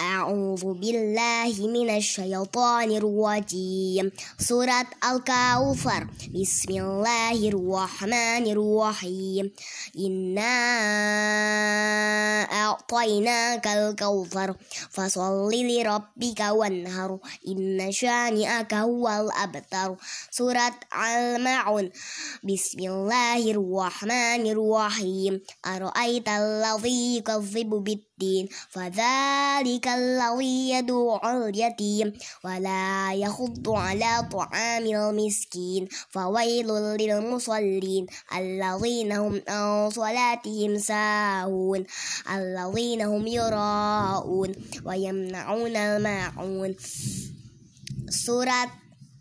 أعوذ بالله من الشيطان الرجيم. سورة الكوثر. بسم الله الرحمن الرحيم. إنا أعطيناك الكوثر. فصل لربك وانهر. إن شانئك هو الأبتر. سورة المعون بسم الله الرحمن الرحيم. أرأيت الذي يكذب بالدين فذلك الذي يدعو اليتيم ولا يخض على طعام المسكين. فويل للمصلين الذين هم عن صلاتهم ساهون. الذين هم يراءون ويمنعون الماعون. سورة